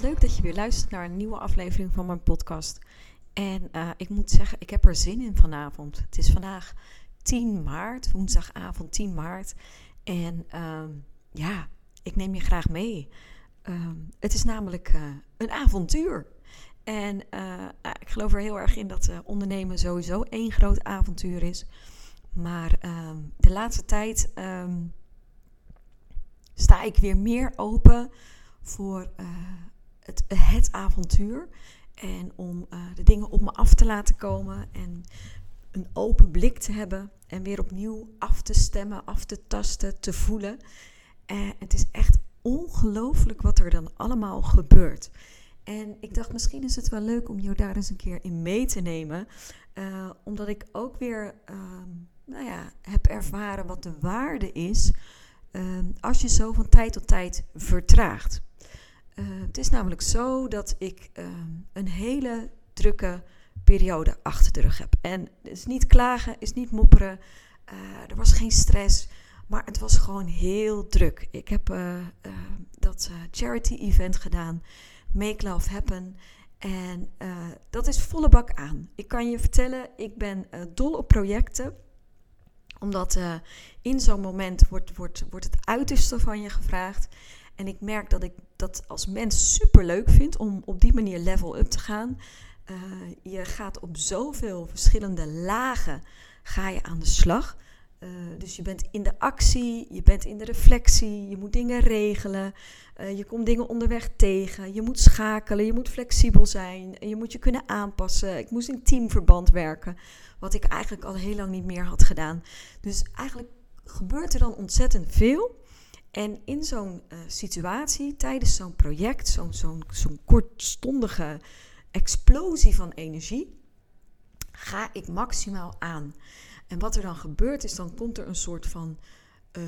Leuk dat je weer luistert naar een nieuwe aflevering van mijn podcast. En uh, ik moet zeggen, ik heb er zin in vanavond. Het is vandaag 10 maart, woensdagavond 10 maart. En uh, ja, ik neem je graag mee. Uh, het is namelijk uh, een avontuur. En uh, ik geloof er heel erg in dat ondernemen sowieso één groot avontuur is. Maar uh, de laatste tijd ehm, sta ik weer meer open voor eh, het, avontuur. En om de dingen op me af te laten komen. En een open blik te hebben. En weer opnieuw af te stemmen, af te tasten, te voelen. En het is echt ongelooflijk wat er dan allemaal gebeurt. En ik dacht, misschien is het wel leuk om jou daar eens een keer in mee te nemen. Uh, omdat ik ook weer uh, nou ja, heb ervaren wat de waarde is uh, als je zo van tijd tot tijd vertraagt. Het is namelijk zo dat ik een hele drukke periode achter de rug heb. En het is niet klagen, is niet mopperen. er was geen stress. Maar het was gewoon heel druk. Ik heb dat charity event gedaan. Make Love Happen. En dat is volle bak aan. Ik kan je vertellen, ik ben dol op projecten. Omdat in zo'n moment wordt, wordt, wordt het uiterste van je gevraagd. En ik merk dat ik dat als mens super leuk vind om op die manier level up te gaan. je gaat op zoveel verschillende lagen ga je aan de slag. Uh, dus je bent in de actie, je bent in de reflectie, je moet dingen regelen, uh, je komt dingen onderweg tegen, je moet schakelen, je moet flexibel zijn, je moet je kunnen aanpassen. Ik moest in teamverband werken, wat ik eigenlijk al heel lang niet meer had gedaan. Dus eigenlijk gebeurt er dan ontzettend veel. En in zo'n uh, situatie, tijdens zo'n project, zo'n zo'n zo'n kortstondige explosie van energie, ga ik maximaal aan. En wat er dan gebeurt is, dan komt er een soort van uh,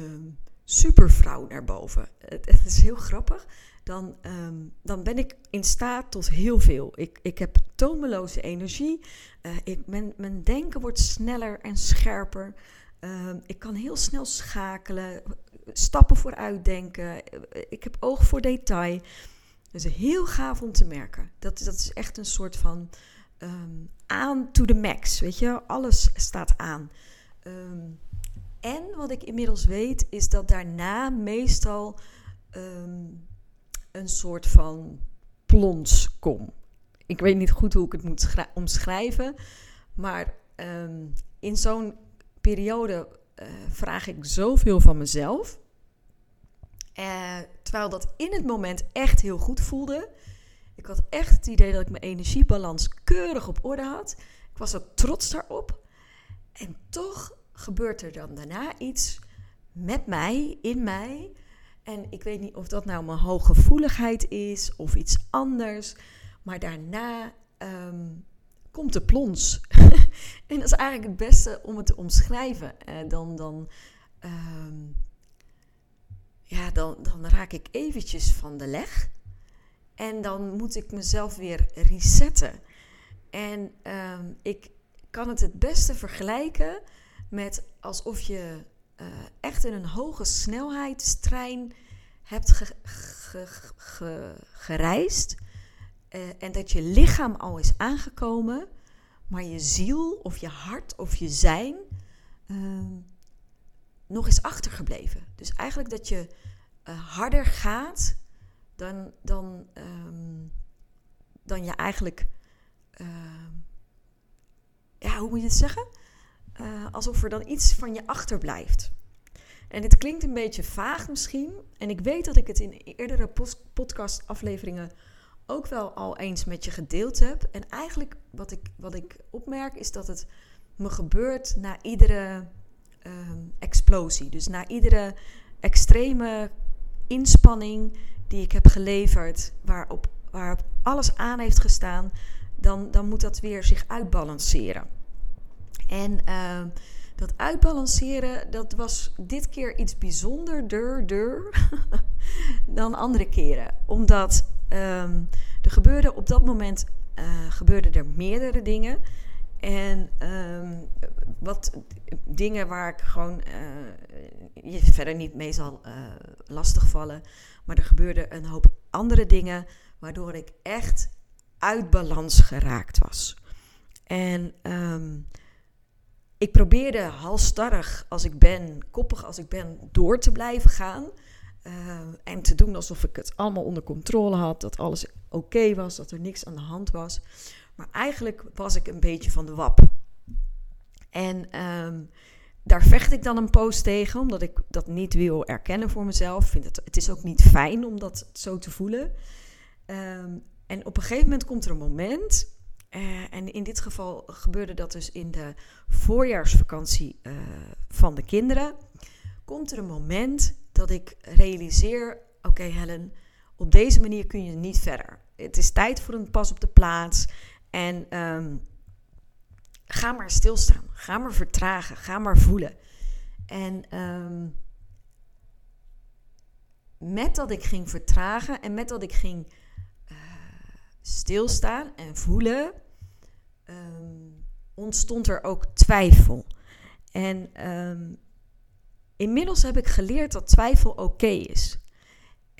supervrouw naar boven. Het, is heel grappig. Dan, um, dan ben ik in staat tot heel veel. Ik, ik heb tomeloze energie. Uh, ik, mijn, mijn denken wordt sneller en scherper. Uh, ik kan heel snel schakelen, stappen vooruit denken. Ik heb oog voor detail. Dat is heel gaaf om te merken. Dat, dat is echt een soort van um, aan to the max. Weet je, alles staat aan. Um, en wat ik inmiddels weet, is dat daarna meestal een soort van plons komt. Ik weet niet goed hoe ik het moet omschrijven, maar in zo'n periode uh, vraag ik zoveel van mezelf. Uh, terwijl dat in het moment echt heel goed voelde. Ik had echt het idee dat ik mijn energiebalans keurig op orde had. Ik was ook trots daarop. En toch gebeurt er dan daarna iets met mij, in mij. En ik weet niet of dat nou mijn hooggevoeligheid is of iets anders. Maar daarna um, komt de plons. en dat is eigenlijk het beste om het te omschrijven. Uh, dan, dan, um, ja, dan, dan raak ik eventjes van de leg. En dan moet ik mezelf weer resetten. En um, ik kan het het beste vergelijken met alsof je uh, echt in een hoge snelheidstrein hebt ge, ge, ge, gereisd. Uh, en dat je lichaam al is aangekomen, maar je ziel of je hart of je zijn uh, nog is achtergebleven. Dus eigenlijk dat je uh, harder gaat dan, dan, um, dan je eigenlijk, uh, ja, hoe moet je het zeggen? Uh, alsof er dan iets van je achterblijft. En het klinkt een beetje vaag misschien. En ik weet dat ik het in eerdere podcastafleveringen ook wel al eens met je gedeeld heb. En eigenlijk wat ik, wat ik opmerk is dat het me gebeurt na iedere uh, explosie. Dus na iedere extreme inspanning die ik heb geleverd, waarop, waarop alles aan heeft gestaan, dan, dan moet dat weer zich uitbalanceren. En uh, dat uitbalanceren, dat was dit keer iets bijzonderder dan andere keren. Omdat um, er gebeurde op dat moment uh, er meerdere dingen. En um, wat dingen waar ik gewoon uh, je verder niet mee zal uh, lastigvallen. Maar er gebeurden een hoop andere dingen waardoor ik echt uit balans geraakt was. En um, ik probeerde halstarrig als ik ben, koppig als ik ben, door te blijven gaan. Uh, en te doen alsof ik het allemaal onder controle had, dat alles oké was, dat er niks aan de hand was. Maar eigenlijk was ik een beetje van de wap. En um, daar vecht ik dan een post tegen, omdat ik dat niet wil erkennen voor mezelf. Vind het, het is ook niet fijn om dat zo te voelen. Um, en op een gegeven moment komt er een moment uh, en in dit geval gebeurde dat dus in de voorjaarsvakantie uh, van de kinderen. Komt er een moment dat ik realiseer: oké, Helen, op deze manier kun je niet verder. Het is tijd voor een pas op de plaats. En um, ga maar stilstaan. Ga maar vertragen. Ga maar voelen. En um, met dat ik ging vertragen en met dat ik ging stilstaan en voelen, um, ontstond er ook twijfel. En um, inmiddels heb ik geleerd dat twijfel oké is.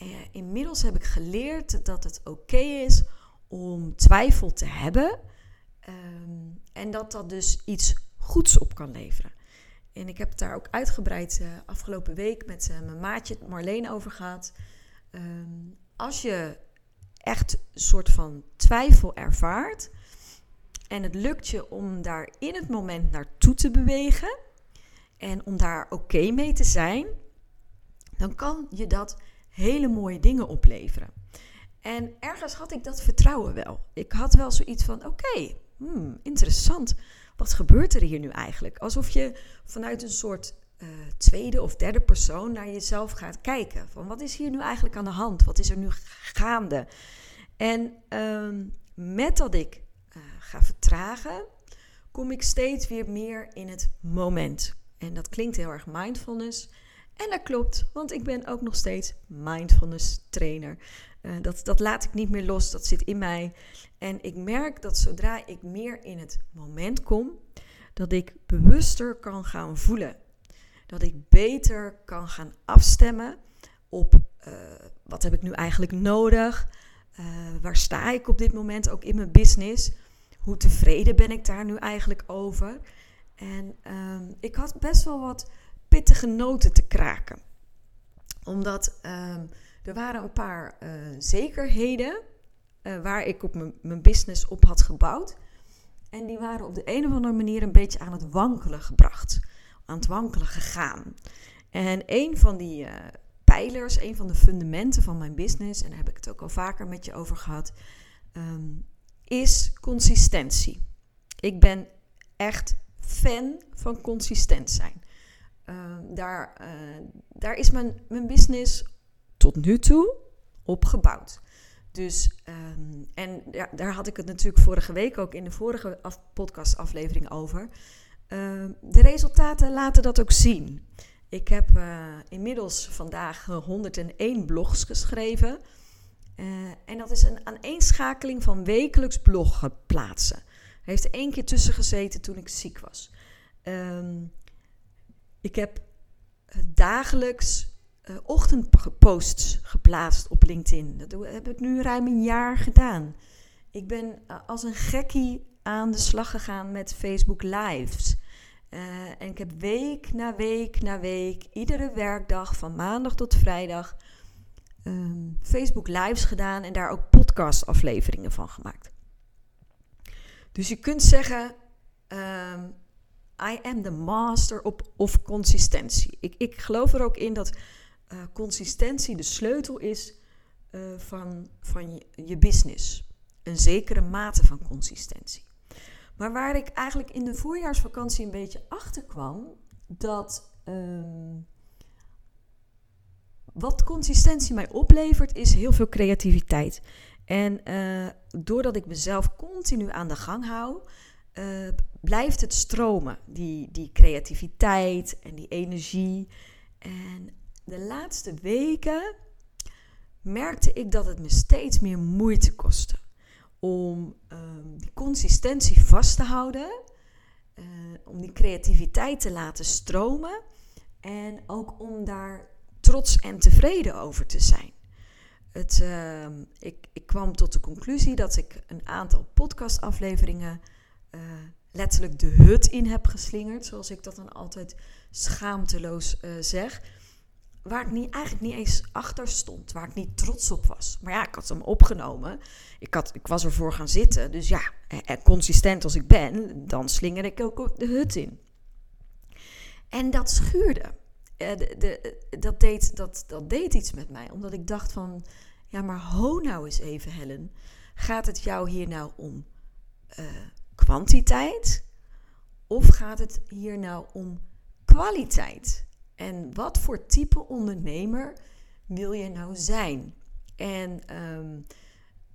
Uh, inmiddels heb ik geleerd dat het oké is om twijfel te hebben. Um, en dat dat dus iets goeds op kan leveren. En ik heb het daar ook uitgebreid uh, afgelopen week met uh, mijn maatje Marleen over gehad. Als je echt soort van twijfel ervaart. En het lukt je om daar in het moment naartoe te bewegen. En om daar oké mee te zijn. Dan kan je dat hele mooie dingen opleveren. En ergens had ik dat vertrouwen wel. Ik had wel zoiets van: oké, hmm, interessant. Wat gebeurt er hier nu eigenlijk? Alsof je vanuit een soort uh, tweede of derde persoon naar jezelf gaat kijken. Van wat is hier nu eigenlijk aan de hand? Wat is er nu gaande? En um, met dat ik uh, ga vertragen, kom ik steeds weer meer in het moment. En dat klinkt heel erg mindfulness. En dat klopt, want ik ben ook nog steeds mindfulness trainer. Uh, dat, dat laat ik niet meer los, dat zit in mij. En ik merk dat zodra ik meer in het moment kom, dat ik bewuster kan gaan voelen dat ik beter kan gaan afstemmen op uh, wat heb ik nu eigenlijk nodig? Uh, waar sta ik op dit moment ook in mijn business? Hoe tevreden ben ik daar nu eigenlijk over? En um, ik had best wel wat pittige noten te kraken. Omdat um, er waren een paar uh, zekerheden uh, waar ik op mijn business op had gebouwd. En die waren op de een of andere manier een beetje aan het wankelen gebracht aan het wankelen gegaan. En een van die uh, een van de fundamenten van mijn business, en daar heb ik het ook al vaker met je over gehad, um, is consistentie. Ik ben echt fan van consistent zijn. Uh, daar, uh, daar is mijn, mijn business tot nu toe op gebouwd. Dus, um, en ja, daar had ik het natuurlijk vorige week ook in de vorige af, podcastaflevering over. De resultaten laten dat ook zien. Ik heb uh, inmiddels vandaag 101 blogs geschreven. Uh, en dat is een aaneenschakeling van wekelijks bloggen plaatsen. Er heeft één keer tussen gezeten toen ik ziek was. Um, ik heb dagelijks uh, ochtendposts geplaatst op LinkedIn. Dat heb ik nu ruim een jaar gedaan. Ik ben als een gekkie aan de slag gegaan met Facebook Lives. Uh, en ik heb week na week na week, iedere werkdag van maandag tot vrijdag, um, Facebook Lives gedaan en daar ook podcastafleveringen van gemaakt. Dus je kunt zeggen, um, I am the master of, of consistentie. Ik, ik geloof er ook in dat uh, consistentie de sleutel is uh, van, van je business. Een zekere mate van consistentie. Maar waar ik eigenlijk in de voorjaarsvakantie een beetje achter kwam, dat um, wat consistentie mij oplevert, is heel veel creativiteit. En uh, doordat ik mezelf continu aan de gang hou, uh, blijft het stromen. Die, die creativiteit en die energie. En de laatste weken merkte ik dat het me steeds meer moeite kostte om um, die consistentie vast te houden, uh, om die creativiteit te laten stromen en ook om daar trots en tevreden over te zijn. Het, uh, ik, ik, kwam tot de conclusie dat ik een aantal podcastafleveringen uh, letterlijk de hut in heb geslingerd, zoals ik dat dan altijd schaamteloos uh, zeg. Waar ik niet, eigenlijk niet eens achter stond, waar ik niet trots op was. Maar ja, ik had hem opgenomen. Ik, had, ik was ervoor gaan zitten. Dus ja, consistent als ik ben, dan slinger ik ook de hut in. En dat schuurde. Uh, de, dat, deed, dat, dat deed iets met mij. Omdat ik dacht van, ja, maar ho nou eens even, Helen. Gaat het jou hier nou om kwantiteit? Of gaat het hier nou om kwaliteit? En wat voor type ondernemer wil je nou zijn? En um,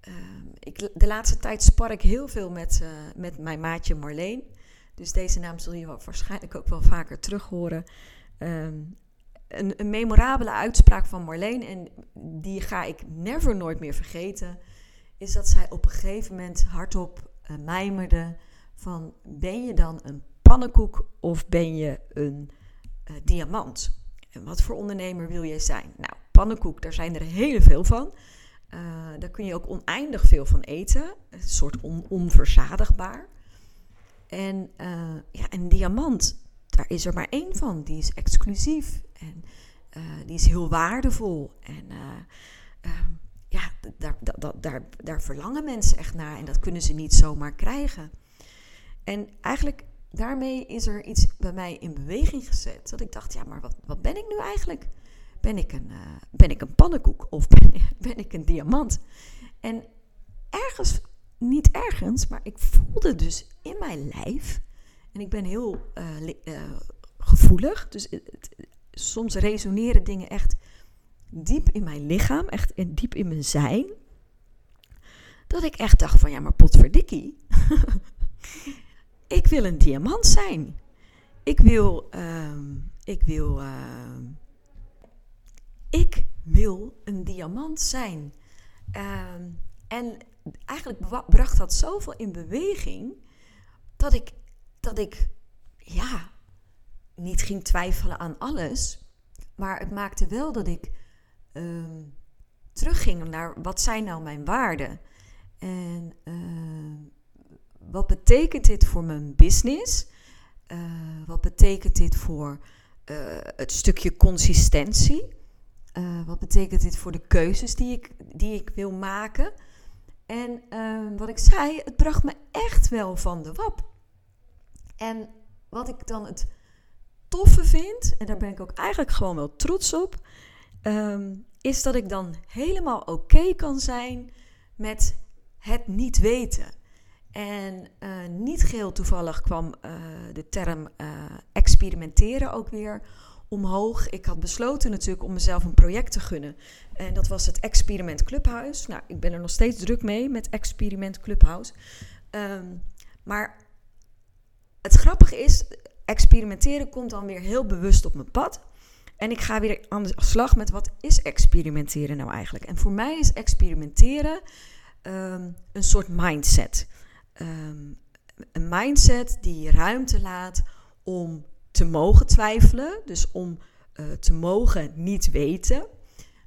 um, ik, de laatste tijd spar ik heel veel met, uh, met mijn maatje Marleen. Dus deze naam zul je waarschijnlijk ook wel vaker terug horen. Um, een, een, memorabele uitspraak van Marleen, en die ga ik never nooit meer vergeten, is dat zij op een gegeven moment hardop uh, mijmerde van ben je dan een pannenkoek of ben je een uh, diamant? En wat voor ondernemer wil jij zijn? Nou, pannenkoek, daar zijn er heel veel van. Uh, daar kun je ook oneindig veel van eten. Een soort on onverzadigbaar. En uh, ja, een diamant, daar is er maar één van. Die is exclusief en die is heel waardevol. En ehm, ja, daar, daar, daar, daar verlangen mensen echt naar. En dat kunnen ze niet zomaar krijgen. En eigenlijk daarmee is er iets bij mij in beweging gezet. Dat ik dacht, ja, maar wat, wat ben ik nu eigenlijk? Ben ik een, uh, ben ik een pannenkoek of ben, ik een diamant? En ergens, niet ergens, maar ik voelde dus in mijn lijf. En ik ben heel uh, uh, gevoelig. Dus het, soms resoneren dingen echt diep in mijn lichaam, echt diep in mijn zijn. Dat ik echt dacht van ja, maar potverdikkie. ik wil een diamant zijn. Ik wil, uh, ik wil, uh, ik wil een diamant zijn. Uh, en eigenlijk bracht dat zoveel in beweging dat ik, dat ik, ja, niet ging twijfelen aan alles. Maar het maakte wel dat ik ehm, terugging naar wat zijn nou mijn waarden. En ehm, wat betekent dit voor mijn business? Uh, wat betekent dit voor uh, het stukje consistentie? Uh, wat betekent dit voor de keuzes die ik, die ik wil maken? En ehm, wat ik zei, het bracht me echt wel van de wap. En wat ik dan het toffe vind, en daar ben ik ook eigenlijk gewoon wel trots op, um, is dat ik dan helemaal oké okay kan zijn met het niet weten. En uh, niet geheel toevallig kwam uh, de term uh, experimenteren ook weer omhoog. Ik had besloten natuurlijk om mezelf een project te gunnen. En dat was het Experiment Clubhuis. Nou, ik ben er nog steeds druk mee met Experiment Clubhouse. Um, maar het grappige is, experimenteren komt dan weer heel bewust op mijn pad. En ik ga weer aan de slag met wat is experimenteren nou eigenlijk. En voor mij is experimenteren um, een soort mindset. Um, een mindset die ruimte laat om te mogen twijfelen, dus om uh, te mogen niet weten.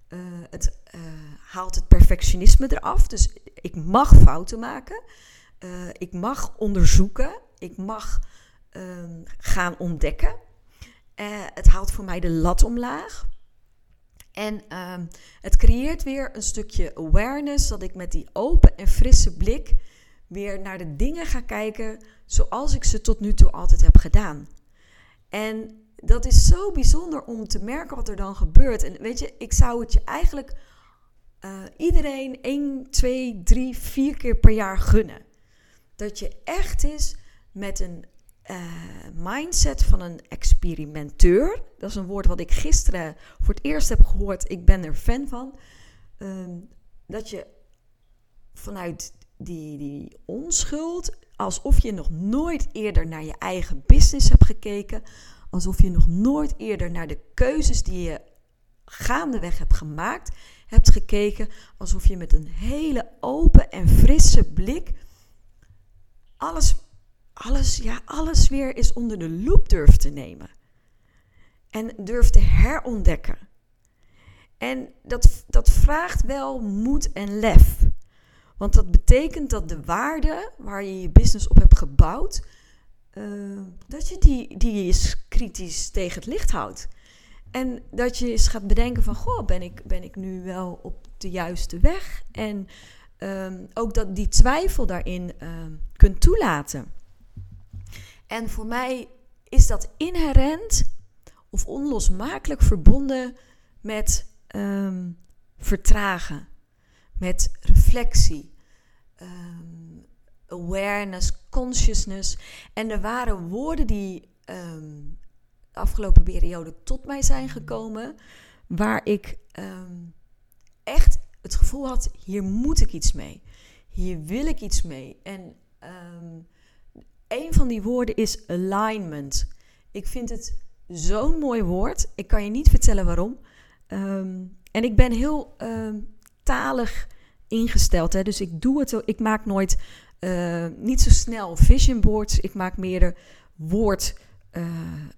Uh, het uh, haalt het perfectionisme eraf, dus ik mag fouten maken. ik mag onderzoeken. Ik mag um, gaan ontdekken. het haalt voor mij de lat omlaag. En um, het creëert weer een stukje awareness, dat ik met die open en frisse blik weer naar de dingen ga kijken zoals ik ze tot nu toe altijd heb gedaan. En dat is zo bijzonder om te merken wat er dan gebeurt. En weet je, ik zou het je eigenlijk uh, iedereen 1, 2, 3, 4 keer per jaar gunnen. Dat je echt is met een mindset van een experimenteur. Dat is een woord wat ik gisteren voor het eerst heb gehoord. Ik ben er fan van. Ehm, dat je vanuit die, die onschuld, alsof je nog nooit eerder naar je eigen business hebt gekeken, alsof je nog nooit eerder naar de keuzes die je gaandeweg hebt gemaakt, hebt gekeken, alsof je met een hele open en frisse blik alles, alles, ja, alles weer eens onder de loep durft te nemen. En durft te herontdekken. En dat, dat vraagt wel moed en lef. Want dat betekent dat de waarde waar je je business op hebt gebouwd, uh, dat je die, die eens kritisch tegen het licht houdt. En dat je eens gaat bedenken van, goh, ben ik, ben ik nu wel op de juiste weg? En um, ook dat die twijfel daarin um, kunt toelaten. En voor mij is dat inherent of onlosmakelijk verbonden met um, vertragen, met reflectie, awareness, consciousness. En er waren woorden die de afgelopen periode tot mij zijn gekomen, waar ik um, echt het gevoel had: hier moet ik iets mee. Hier wil ik iets mee. En een van die woorden is alignment. Ik vind het zo'n mooi woord. Ik kan je niet vertellen waarom. En ik ben heel talig ingesteld. Hè? Dus ik doe het. Ik maak nooit uh, niet zo snel vision boards. Ik maak meer woord uh,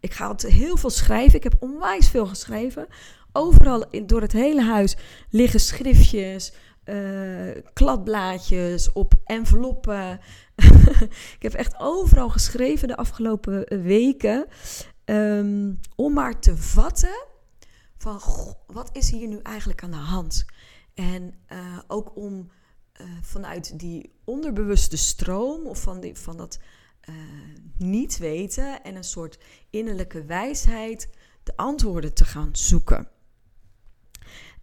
ik ga het heel veel schrijven. Ik heb onwijs veel geschreven. Overal in, door het hele huis liggen schriftjes, uh, kladblaadjes op enveloppen. ik heb echt overal geschreven de afgelopen weken. Um, om maar te vatten van wat is hier nu eigenlijk aan de hand? En uh, ook om vanuit die onderbewuste stroom of van, die, van dat uh, niet weten en een soort innerlijke wijsheid de antwoorden te gaan zoeken.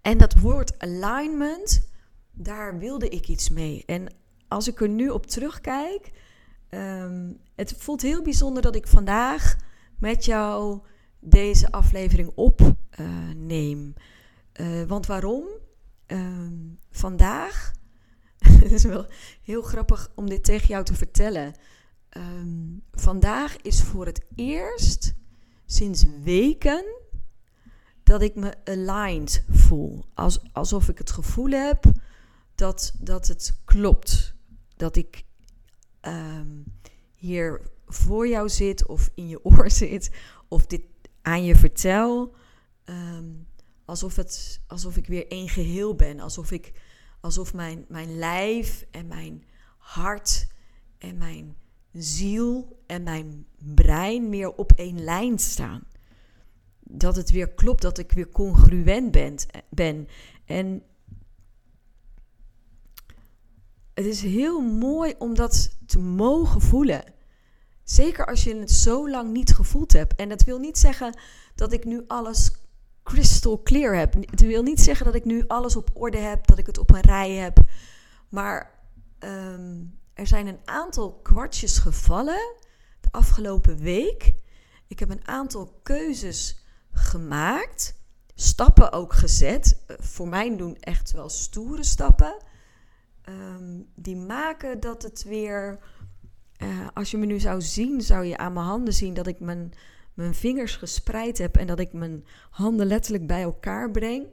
En dat woord alignment, daar wilde ik iets mee. En als ik er nu op terugkijk, um, het voelt heel bijzonder dat ik vandaag met jou deze aflevering opneem. Want waarom? Um, vandaag, het is wel heel grappig om dit tegen jou te vertellen. Um, vandaag is voor het eerst sinds weken dat ik me aligned voel. Als, alsof ik het gevoel heb dat, dat het klopt. Dat ik um, hier voor jou zit of in je oor zit of dit aan je vertel. Alsof, het, alsof ik weer één geheel ben. Alsof, ik, alsof mijn, mijn lijf en mijn hart en mijn ziel en mijn brein meer op één lijn staan. Dat het weer klopt, dat ik weer congruent ben. ben. En het is heel mooi om dat te mogen voelen. Zeker als je het zo lang niet gevoeld hebt. En dat wil niet zeggen dat ik nu alles crystal clear heb. Het wil niet zeggen dat ik nu alles op orde heb, dat ik het op een rij heb. Maar um, er zijn een aantal kwartjes gevallen de afgelopen week. Ik heb een aantal keuzes gemaakt, stappen ook gezet. Eh, voor mij doen echt wel stoere stappen. Um, die maken dat het weer. Uh, als je me nu zou zien, zou je aan mijn handen zien dat ik mijn, mijn vingers gespreid heb en dat ik mijn handen letterlijk bij elkaar breng.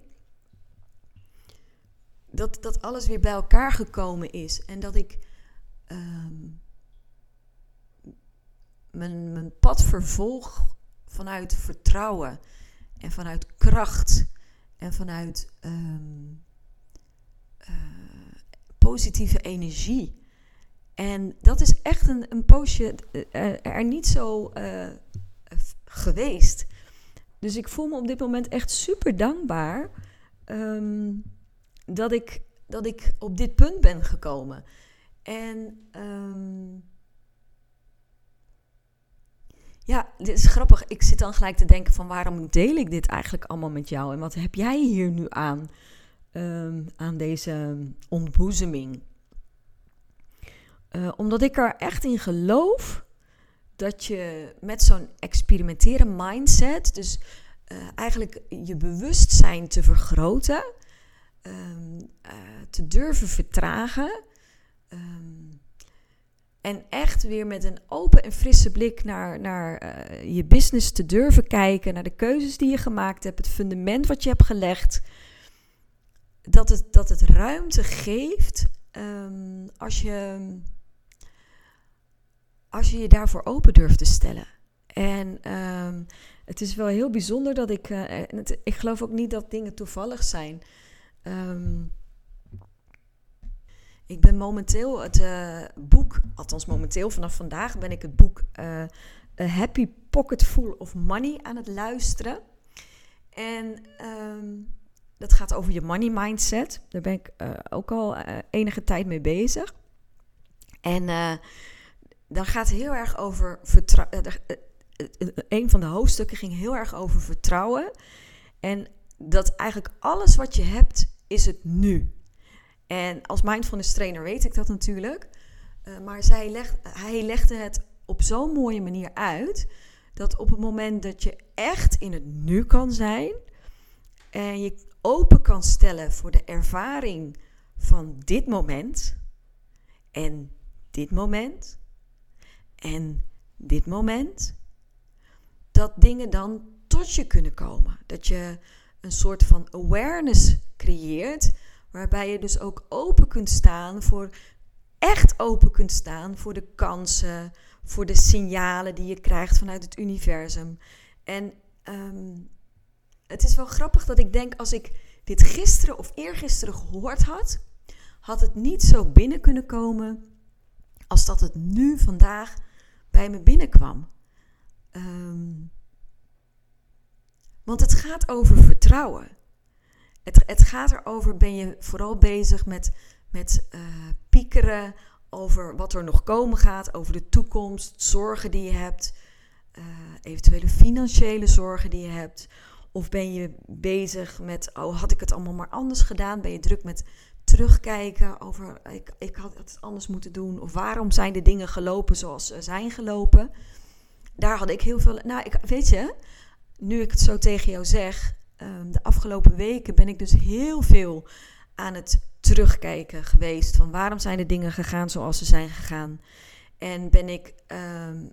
Dat, dat alles weer bij elkaar gekomen is en dat ik um, mijn, mijn pad vervolg vanuit vertrouwen en vanuit kracht en vanuit um, uh, positieve energie. En dat is echt een, een poosje uh, er niet zo uh, geweest. Dus ik voel me op dit moment echt super dankbaar um, dat, ik, dat ik op dit punt ben gekomen. En um, ja, dit is grappig. Ik zit dan gelijk te denken van waarom deel ik dit eigenlijk allemaal met jou? En wat heb jij hier nu aan, um, aan deze ontboezeming? Uh, omdat ik er echt in geloof dat je met zo'n experimenteren mindset, dus uh, eigenlijk je bewustzijn te vergroten, um, uh, te durven vertragen. Um, en echt weer met een open en frisse blik naar, naar uh, je business te durven kijken, naar de keuzes die je gemaakt hebt, het fundament wat je hebt gelegd. Dat het, dat het ruimte geeft um, als, je, als je je daarvoor open durft te stellen. En um, het is wel heel bijzonder dat ik. Uh, het, ik geloof ook niet dat dingen toevallig zijn. Um, ik ben momenteel het uh, boek, althans momenteel vanaf vandaag ben ik het boek uh, A Happy Pocket Full of Money aan het luisteren. En um, dat gaat over je money mindset. Daar ben ik ook al enige tijd mee bezig. En dan gaat heel erg over vertrouwen. een van de hoofdstukken ging heel erg over vertrouwen. En dat eigenlijk alles wat je hebt, is het nu. En als mindfulness trainer weet ik dat natuurlijk. Maar zij legt, hij legde het op zo'n mooie manier uit. Dat op het moment dat je echt in het nu kan zijn. En je open kan stellen voor de ervaring van dit moment. En dit moment. En dit moment. Dat dingen dan tot je kunnen komen. Dat je een soort van awareness creëert Waarbij je dus ook open kunt staan voor, echt open kunt staan voor de kansen, voor de signalen die je krijgt vanuit het universum. En um, het is wel grappig dat ik denk, als ik dit gisteren of eergisteren gehoord had, had het niet zo binnen kunnen komen als dat het nu vandaag bij me binnenkwam. Um, want het gaat over vertrouwen. Het, het gaat erover, ben je vooral bezig met, met uh, piekeren over wat er nog komen gaat, over de toekomst, zorgen die je hebt, uh, eventuele financiële zorgen die je hebt. Of ben je bezig met, oh had ik het allemaal maar anders gedaan? Ben je druk met terugkijken over, ik, ik had het anders moeten doen? Of waarom zijn de dingen gelopen zoals ze zijn gelopen? Daar had ik heel veel, nou ik, weet je, nu ik het zo tegen jou zeg, Ehm, de afgelopen weken ben ik dus heel veel aan het terugkijken geweest. Van waarom zijn de dingen gegaan zoals ze zijn gegaan? En ben ik um,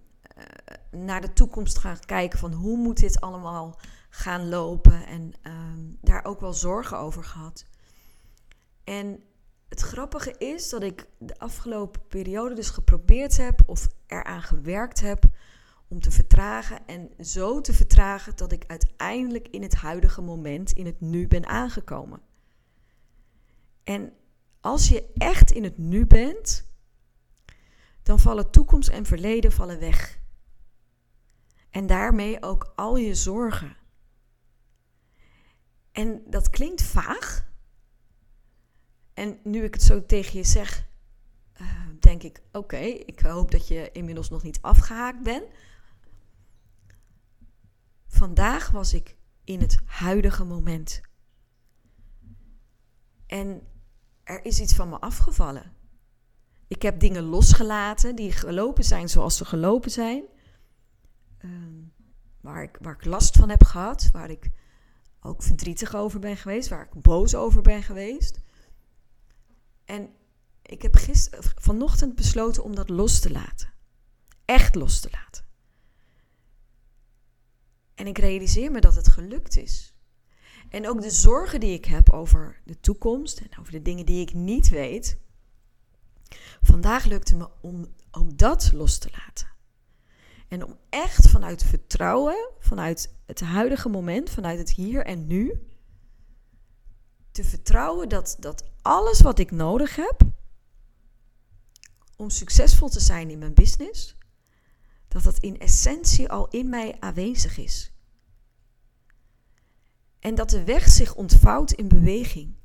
naar de toekomst gaan kijken van hoe moet dit allemaal gaan lopen? En um, daar ook wel zorgen over gehad. En het grappige is dat ik de afgelopen periode dus geprobeerd heb of eraan gewerkt heb om te vertragen en zo te vertragen dat ik uiteindelijk in het huidige moment, in het nu ben aangekomen. En als je echt in het nu bent, dan vallen toekomst en verleden vallen weg. En daarmee ook al je zorgen. En dat klinkt vaag. En nu ik het zo tegen je zeg, uh, denk ik: oké, ik hoop dat je inmiddels nog niet afgehaakt bent. Vandaag was ik in het huidige moment. En er is iets van me afgevallen. Ik heb dingen losgelaten die gelopen zijn zoals ze gelopen zijn. Ehm, waar, ik, waar ik last van heb gehad, waar ik ook verdrietig over ben geweest, waar ik boos over ben geweest. En ik heb gisteren, vanochtend besloten om dat los te laten. Echt los te laten. En ik realiseer me dat het gelukt is. En ook de zorgen die ik heb over de toekomst en over de dingen die ik niet weet. Vandaag lukte me om ook dat los te laten. En om echt vanuit vertrouwen, vanuit het huidige moment, vanuit het hier en nu, te vertrouwen dat, dat alles wat ik nodig heb om succesvol te zijn in mijn business, dat dat in essentie al in mij aanwezig is. En dat de weg zich ontvouwt in beweging.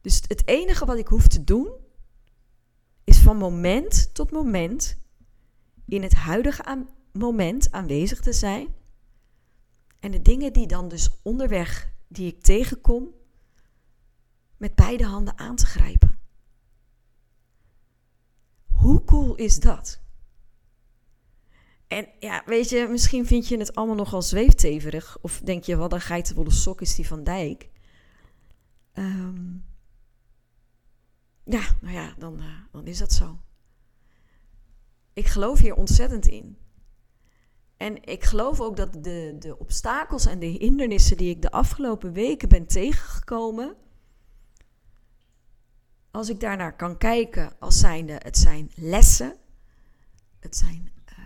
Dus het enige wat ik hoef te doen, is van moment tot moment in het huidige moment aanwezig te zijn. En de dingen die dan dus onderweg, die ik tegenkom, met beide handen aan te grijpen. Hoe cool is dat? En ja, weet je, misschien vind je het allemaal nogal zweefteverig. Of denk je, wat een geitenwolle sok is die van Dijk. Ehm, ja, nou ja, dan, uh, dan is dat zo. Ik geloof hier ontzettend in. En ik geloof ook dat de, de obstakels en de hindernissen die ik de afgelopen weken ben tegengekomen, als ik daarnaar kan kijken als zijnde, het zijn lessen, het zijn uh,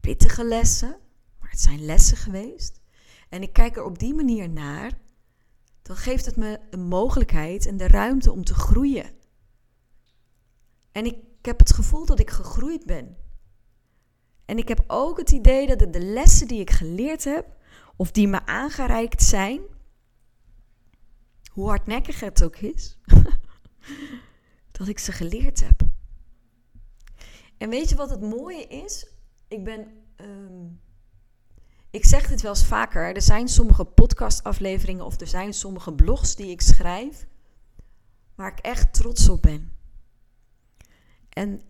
pittige lessen, maar het zijn lessen geweest. En ik kijk er op die manier naar, dan geeft het me een mogelijkheid en de ruimte om te groeien. En ik heb het gevoel dat ik gegroeid ben. En ik heb ook het idee dat de lessen die ik geleerd heb, of die me aangereikt zijn, hoe hardnekkig het ook is, dat ik ze geleerd heb. En weet je wat het mooie is? Ik ben. Ehm, ik zeg dit wel eens vaker. Er zijn sommige podcastafleveringen of er zijn sommige blogs die ik schrijf. Waar ik echt trots op ben. En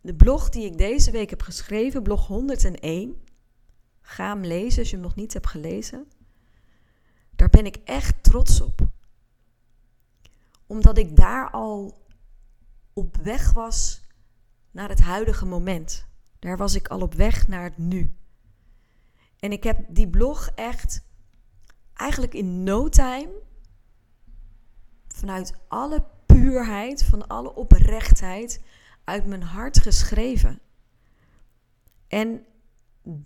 de blog die ik deze week heb geschreven, blog 101. Ga hem lezen als je hem nog niet hebt gelezen. Daar ben ik echt trots op. Omdat ik daar al op weg was naar het huidige moment. Daar was ik al op weg naar het nu. En ik heb die blog echt eigenlijk in no time, vanuit alle puurheid, van alle oprechtheid, uit mijn hart geschreven. En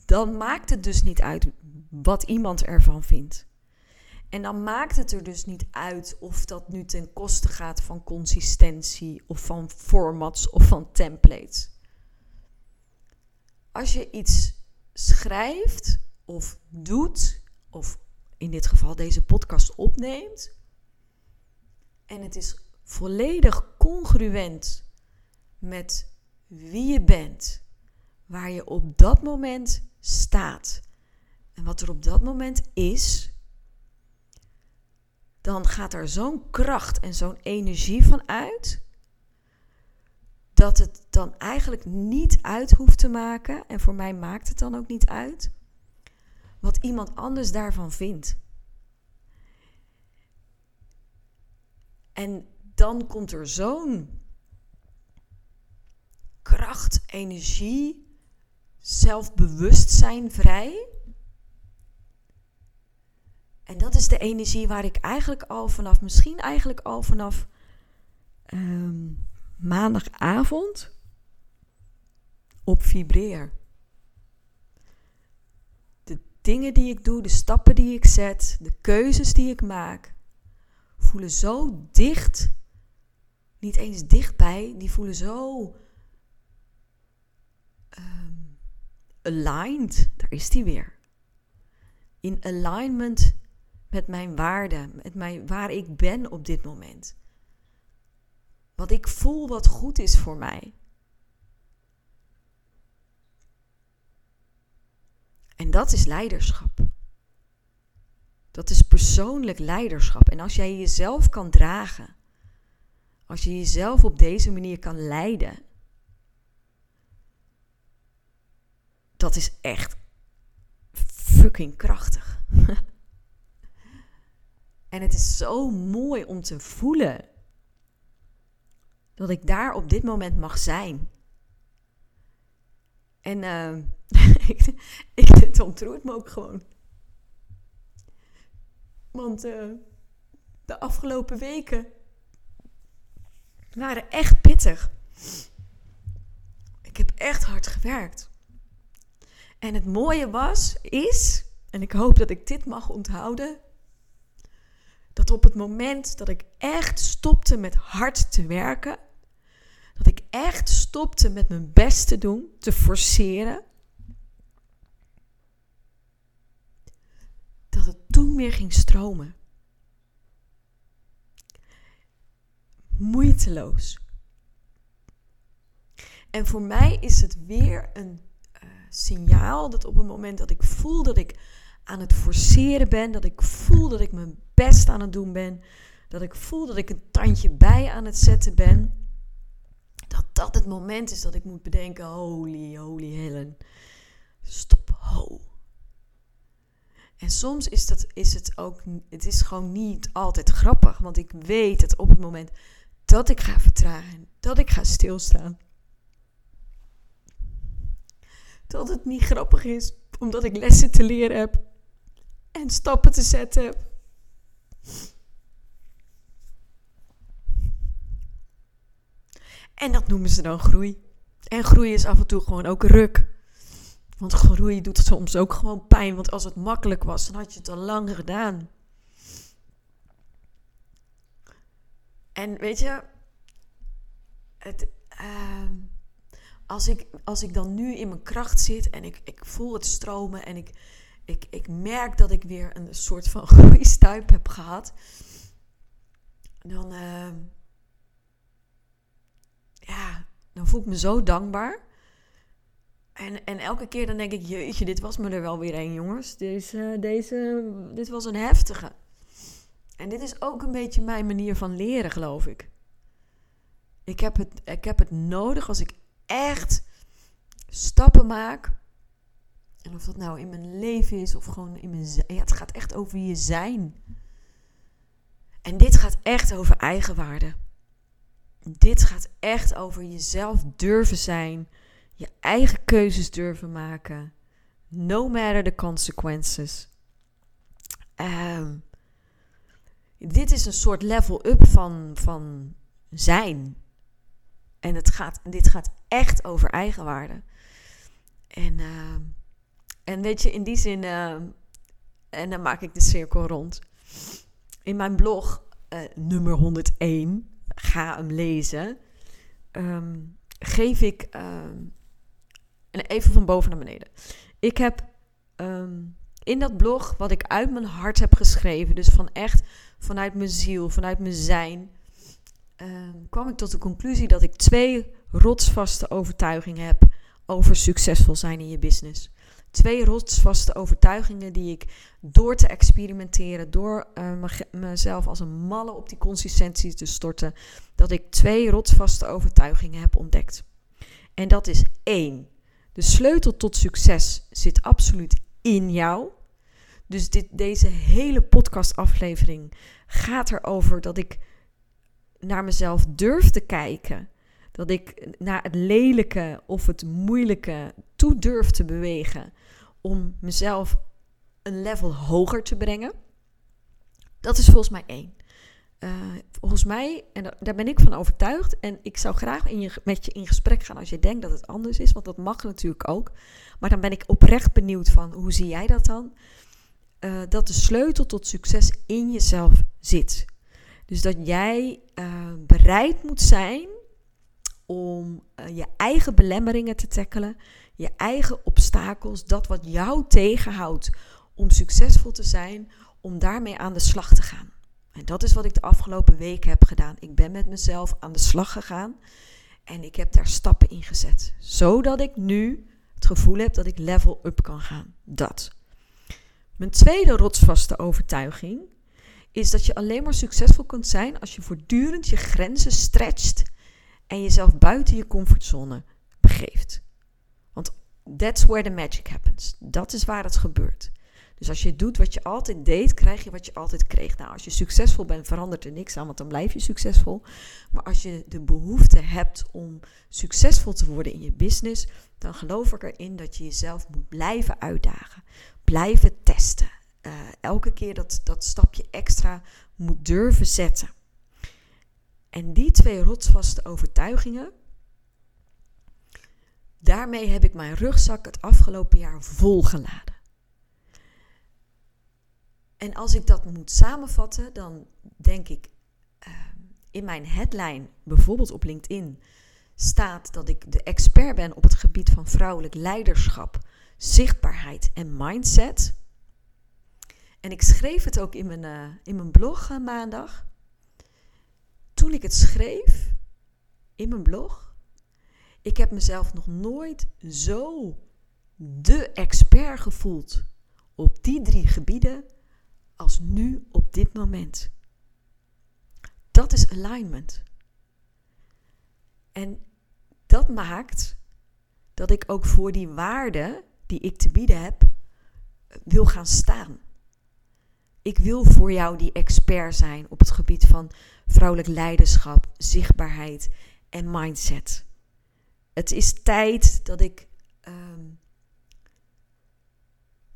dan maakt het dus niet uit wat iemand ervan vindt. En dan maakt het er dus niet uit of dat nu ten koste gaat van consistentie of van formats of van templates. Als je iets schrijft of doet, of in dit geval deze podcast opneemt, en het is volledig congruent met wie je bent, waar je op dat moment staat en wat er op dat moment is, dan gaat er zo'n kracht en zo'n energie van uit. Dat het dan eigenlijk niet uit hoeft te maken. En voor mij maakt het dan ook niet uit. Wat iemand anders daarvan vindt. En dan komt er zo'n kracht, energie, zelfbewustzijn vrij. En dat is de energie waar ik eigenlijk al vanaf, misschien eigenlijk al vanaf ehm, maandagavond op vibreer. De dingen die ik doe, de stappen die ik zet, de keuzes die ik maak, voelen zo dicht, niet eens dichtbij, die voelen zo um, aligned, daar is die weer. In alignment met mijn waarden, met mijn, waar ik ben op dit moment. Wat ik voel wat goed is voor mij. En dat is leiderschap. Dat is persoonlijk leiderschap. En als jij jezelf kan dragen, als je jezelf op deze manier kan leiden, dat is echt fucking krachtig. en het is zo mooi om te voelen dat ik daar op dit moment mag zijn. En uh, ik, ik, het ontroert me ook gewoon. Want uh, de afgelopen weken waren echt pittig. Ik heb echt hard gewerkt. En het mooie was, is, en ik hoop dat ik dit mag onthouden, dat op het moment dat ik echt stopte met hard te werken, dat ik echt stopte met mijn best te doen, te forceren, dat het toen meer ging stromen. Moeiteloos. En voor mij is het weer een signaal dat op het moment dat ik voel dat ik aan het forceren ben, dat ik voel dat ik mijn best aan het doen ben, dat ik voel dat ik een tandje bij aan het zetten ben, Dat dat het moment is dat ik moet bedenken: holy, holy Helen. Stop, ho. En soms is, dat, is het ook, het is gewoon niet altijd grappig. Want ik weet dat op het moment dat ik ga vertragen, dat ik ga stilstaan, dat het niet grappig is, omdat ik lessen te leren heb en stappen te zetten. En dat noemen ze dan groei. En groei is af en toe gewoon ook ruk. Want groei doet soms ook gewoon pijn. Want als het makkelijk was, dan had je het al lang gedaan. En weet je, het, uh, als, ik, als ik dan nu in mijn kracht zit en ik, ik voel het stromen en ik, ik, ik merk dat ik weer een soort van groeistuip heb gehad, dan, uh, ja, dan voel ik me zo dankbaar. En, en elke keer dan denk ik, jeetje, dit was me er wel weer een, jongens. Deze, deze, dit was een heftige. En dit is ook een beetje mijn manier van leren, geloof ik. Ik heb het, ik heb het nodig als ik echt stappen maak. En of dat nou in mijn leven is of gewoon in mijn. Ja, het gaat echt over je zijn. En dit gaat echt over eigenwaarde. Dit gaat echt over jezelf durven zijn. Je eigen keuzes durven maken. No matter the consequences. Um, dit is een soort level up van, van zijn. En het gaat, dit gaat echt over eigenwaarde. En, uh, en weet je, in die zin, uh, en dan maak ik de cirkel rond. In mijn blog, uh, nummer 101, ga hem lezen, um, geef ik, um, en even van boven naar beneden. Ik heb in dat blog, wat ik uit mijn hart heb geschreven, dus van echt vanuit mijn ziel, vanuit mijn zijn, kwam ik tot de conclusie dat ik twee rotsvaste overtuigingen heb over succesvol zijn in je business. Twee rotsvaste overtuigingen die ik door te experimenteren, door uh, mezelf als een malle op die consistentie te storten, dat ik twee rotsvaste overtuigingen heb ontdekt. En dat is één. De sleutel tot succes zit absoluut in jou. Dus dit, deze hele podcastaflevering gaat erover dat ik naar mezelf durf te kijken. Dat ik naar het lelijke of het moeilijke toe durf te bewegen. Om mezelf een level hoger te brengen. Dat is volgens mij één. Uh, volgens mij, en daar ben ik van overtuigd. En ik zou graag in je, met je in gesprek gaan als je denkt dat het anders is. Want dat mag natuurlijk ook. Maar dan ben ik oprecht benieuwd van hoe zie jij dat dan? uh, dat de sleutel tot succes in jezelf zit. Dus dat jij uh, bereid moet zijn om je eigen belemmeringen te tackelen, je eigen obstakels, dat wat jou tegenhoudt om succesvol te zijn, om daarmee aan de slag te gaan. En dat is wat ik de afgelopen week heb gedaan. Ik ben met mezelf aan de slag gegaan en ik heb daar stappen in gezet, zodat ik nu het gevoel heb dat ik level up kan gaan. Dat. Mijn tweede rotsvaste overtuiging is dat je alleen maar succesvol kunt zijn als je voortdurend je grenzen stretcht en jezelf buiten je comfortzone begeeft. That's where the magic happens. Dat is waar het gebeurt. Dus als je doet wat je altijd deed, krijg je wat je altijd kreeg. Nou, als je succesvol bent, verandert er niks aan, want dan blijf je succesvol. Maar als je de behoefte hebt om succesvol te worden in je business, dan geloof ik erin dat je jezelf moet blijven uitdagen blijven testen. Uh, elke keer dat, dat stapje extra moet durven zetten. En die twee rotsvaste overtuigingen, daarmee heb ik mijn rugzak het afgelopen jaar volgeladen. En als ik dat moet samenvatten, dan denk ik uh, in mijn headline, bijvoorbeeld op LinkedIn, staat dat ik de expert ben op het gebied van vrouwelijk leiderschap zichtbaarheid en mindset. En ik schreef het ook in mijn, uh, in mijn blog uh, maandag. Toen ik het schreef in mijn blog, ik heb mezelf nog nooit zo de expert gevoeld op die drie gebieden als nu op dit moment. Dat is alignment. En dat maakt dat ik ook voor die waarde die ik te bieden heb, wil gaan staan. Ik wil voor jou die expert zijn op het gebied van vrouwelijk leiderschap, zichtbaarheid en mindset. Het is tijd dat ik ehm,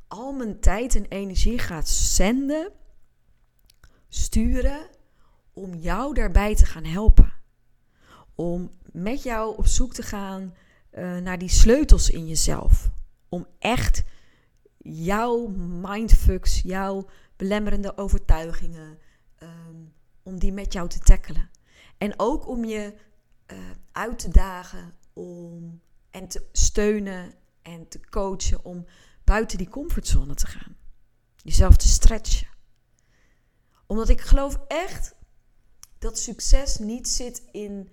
al mijn tijd en energie ga zenden, sturen, om jou daarbij te gaan helpen. Om met jou op zoek te gaan uh, naar die sleutels in jezelf. Om echt jouw mindfucks, jouw belemmerende overtuigingen, um, om die met jou te tackelen. En ook om je uh, uit te dagen om, en te steunen en te coachen om buiten die comfortzone te gaan. Jezelf te stretchen. Omdat ik geloof echt dat succes niet zit in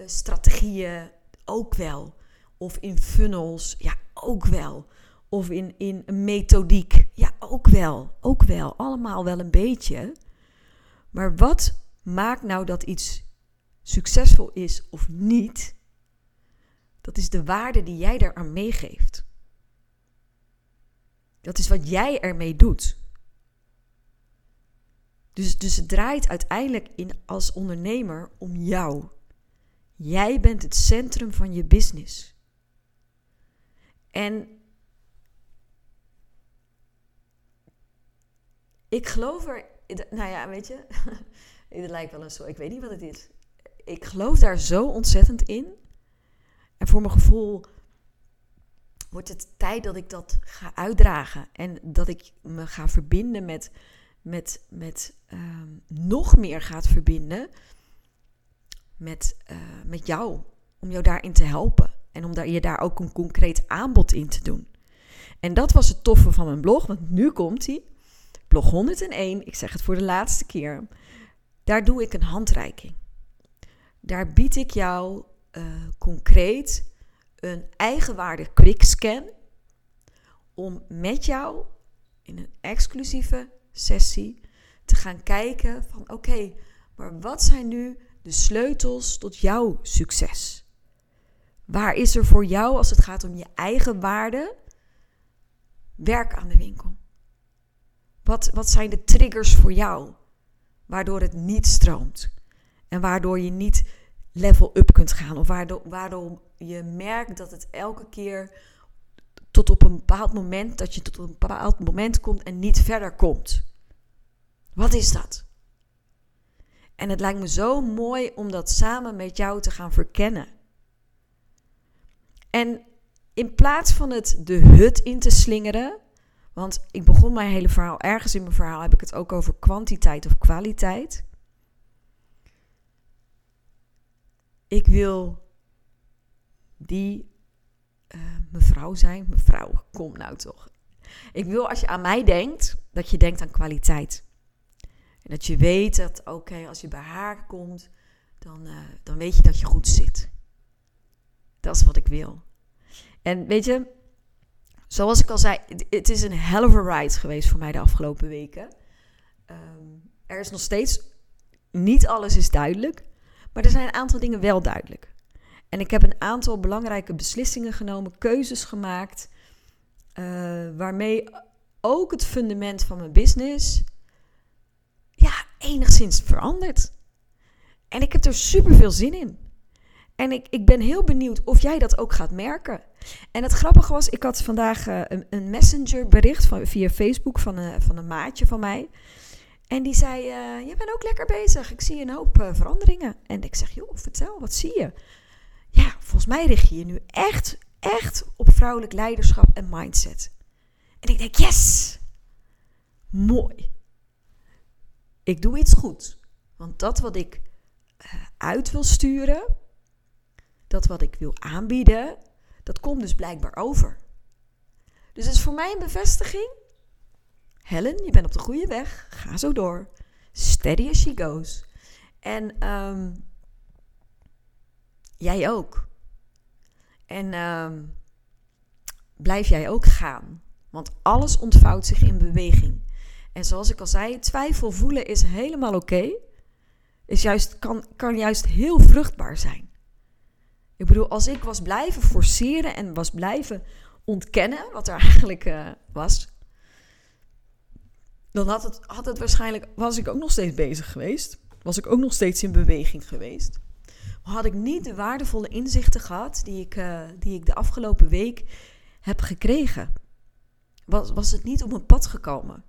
uh, strategieën, ook wel. Of in funnels, ja, ook wel. Of in, in een methodiek, ja, ook wel. Ook wel. Allemaal wel een beetje. Maar wat maakt nou dat iets succesvol is of niet? Dat is de waarde die jij daaraan meegeeft. Dat is wat jij ermee doet. Dus, dus het draait uiteindelijk in, als ondernemer om jou. Jij bent het centrum van je business. En ik geloof er, nou ja, weet je, het lijkt wel een zo, ik weet niet wat het is. Ik geloof daar zo ontzettend in. En voor mijn gevoel wordt het tijd dat ik dat ga uitdragen. En dat ik me ga verbinden met, met, met uh, nog meer gaat verbinden met, uh, met jou. Om jou daarin te helpen. En om daar, je daar ook een concreet aanbod in te doen. En dat was het toffe van mijn blog, want nu komt hij. Blog 101, ik zeg het voor de laatste keer. Daar doe ik een handreiking. Daar bied ik jou uh, concreet een eigenwaarde quickscan om met jou in een exclusieve sessie te gaan kijken van oké, maar wat zijn nu de sleutels tot jouw succes? Waar is er voor jou als het gaat om je eigen waarde werk aan de winkel? Wat, wat zijn de triggers voor jou waardoor het niet stroomt en waardoor je niet level up kunt gaan. Of waardoor, waardoor je merkt dat het elke keer tot op een bepaald moment, dat je tot een bepaald moment komt en niet verder komt. Wat is dat? En het lijkt me zo mooi om dat samen met jou te gaan verkennen. En in plaats van het de hut in te slingeren, want ik begon mijn hele verhaal, ergens in mijn verhaal heb ik het ook over kwantiteit of kwaliteit. Ik wil die uh, mevrouw zijn. Mevrouw, kom nou toch. Ik wil als je aan mij denkt, dat je denkt aan kwaliteit. En dat je weet dat, oké, als je bij haar komt, dan, uh, dan weet je dat je goed zit. Dat is wat ik wil. En weet je, zoals ik al zei, het is een hell of a ride geweest voor mij de afgelopen weken. Um, er is nog steeds, niet alles is duidelijk. Maar er zijn een aantal dingen wel duidelijk. En ik heb een aantal belangrijke beslissingen genomen, keuzes gemaakt, uh, waarmee ook het fundament van mijn business ja, enigszins verandert. En ik heb er super veel zin in. En ik, ik ben heel benieuwd of jij dat ook gaat merken. En het grappige was, ik had vandaag uh, een, een messenger bericht van, via Facebook van een, van een maatje van mij. En die zei, uh, je bent ook lekker bezig. Ik zie een hoop uh, veranderingen. En ik zeg, joh, vertel, wat zie je? Ja, volgens mij richt je je nu echt, echt op vrouwelijk leiderschap en mindset. En ik denk, yes! Mooi. Ik doe iets goed. Want dat wat ik uh, uit wil sturen, dat wat ik wil aanbieden, dat komt dus blijkbaar over. Dus het is voor mij een bevestiging Helen, je bent op de goede weg. Ga zo door. Steady as she goes. En um, jij ook. En um, blijf jij ook gaan. Want alles ontvouwt zich in beweging. En zoals ik al zei, twijfel voelen is helemaal oké. Is juist, kan, kan juist heel vruchtbaar zijn. Ik bedoel, als ik was blijven forceren en was blijven ontkennen wat er eigenlijk uh, was, dan had het, had het waarschijnlijk, was ik ook nog steeds bezig geweest. Was ik ook nog steeds in beweging geweest. Had ik niet de waardevolle inzichten gehad die ik, uh, die ik de afgelopen week heb gekregen. Was, was het niet op mijn pad gekomen.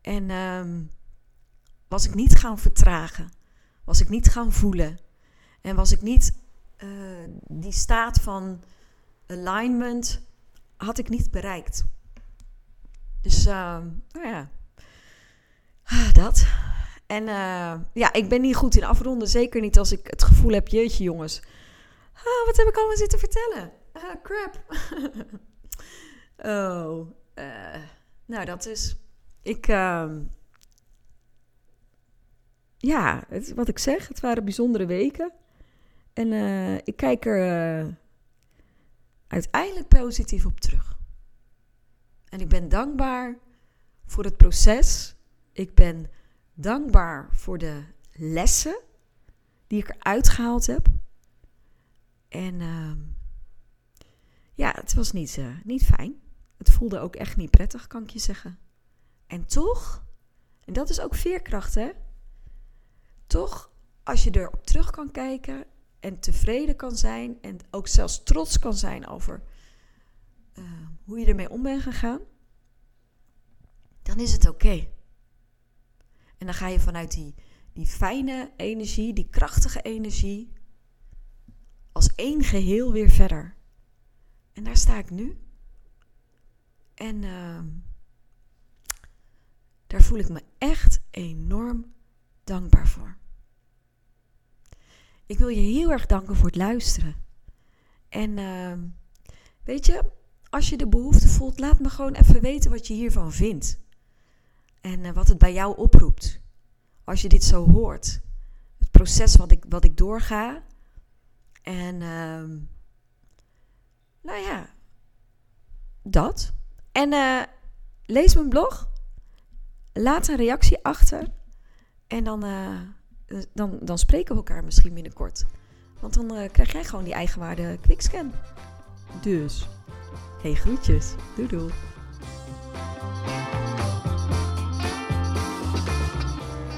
En uh, was ik niet gaan vertragen. Was ik niet gaan voelen. En was ik niet uh, die staat van alignment, had ik niet bereikt. Dus uh, nou ja, dat. En uh, ja, ik ben niet goed in afronden. Zeker niet als ik het gevoel heb, jeetje jongens. Ah, wat heb ik allemaal zitten vertellen? Ah, crap. oh, uh, nou dat is... Ik... Uh, ja, het, wat ik zeg, het waren bijzondere weken. En uh, ik kijk er uiteindelijk positief op terug. En ik ben dankbaar voor het proces. Ik ben dankbaar voor de lessen die ik eruit gehaald heb. En uh, ja, het was niet, uh, niet fijn. Het voelde ook echt niet prettig, kan ik je zeggen. En toch, en dat is ook veerkracht, hè? Toch, als je erop terug kan kijken en tevreden kan zijn en ook zelfs trots kan zijn over uh, hoe je ermee om bent gegaan, dan is het oké. En dan ga je vanuit die, die fijne energie, die krachtige energie, als één geheel weer verder. En daar sta ik nu. En uh, daar voel ik me echt enorm dankbaar voor. Ik wil je heel erg danken voor het luisteren. En uh, weet je, als je de behoefte voelt, laat me gewoon even weten wat je hiervan vindt. En uh, wat het bij jou oproept. Als je dit zo hoort. Het proces wat ik, wat ik doorga. En uh, nou ja, dat. En uh, lees mijn blog. Laat een reactie achter. En dan, uh, dan, dan spreken we elkaar misschien binnenkort. Want dan krijg jij gewoon die eigenwaarde quickscan. Dus, hey groetjes. Doei doei.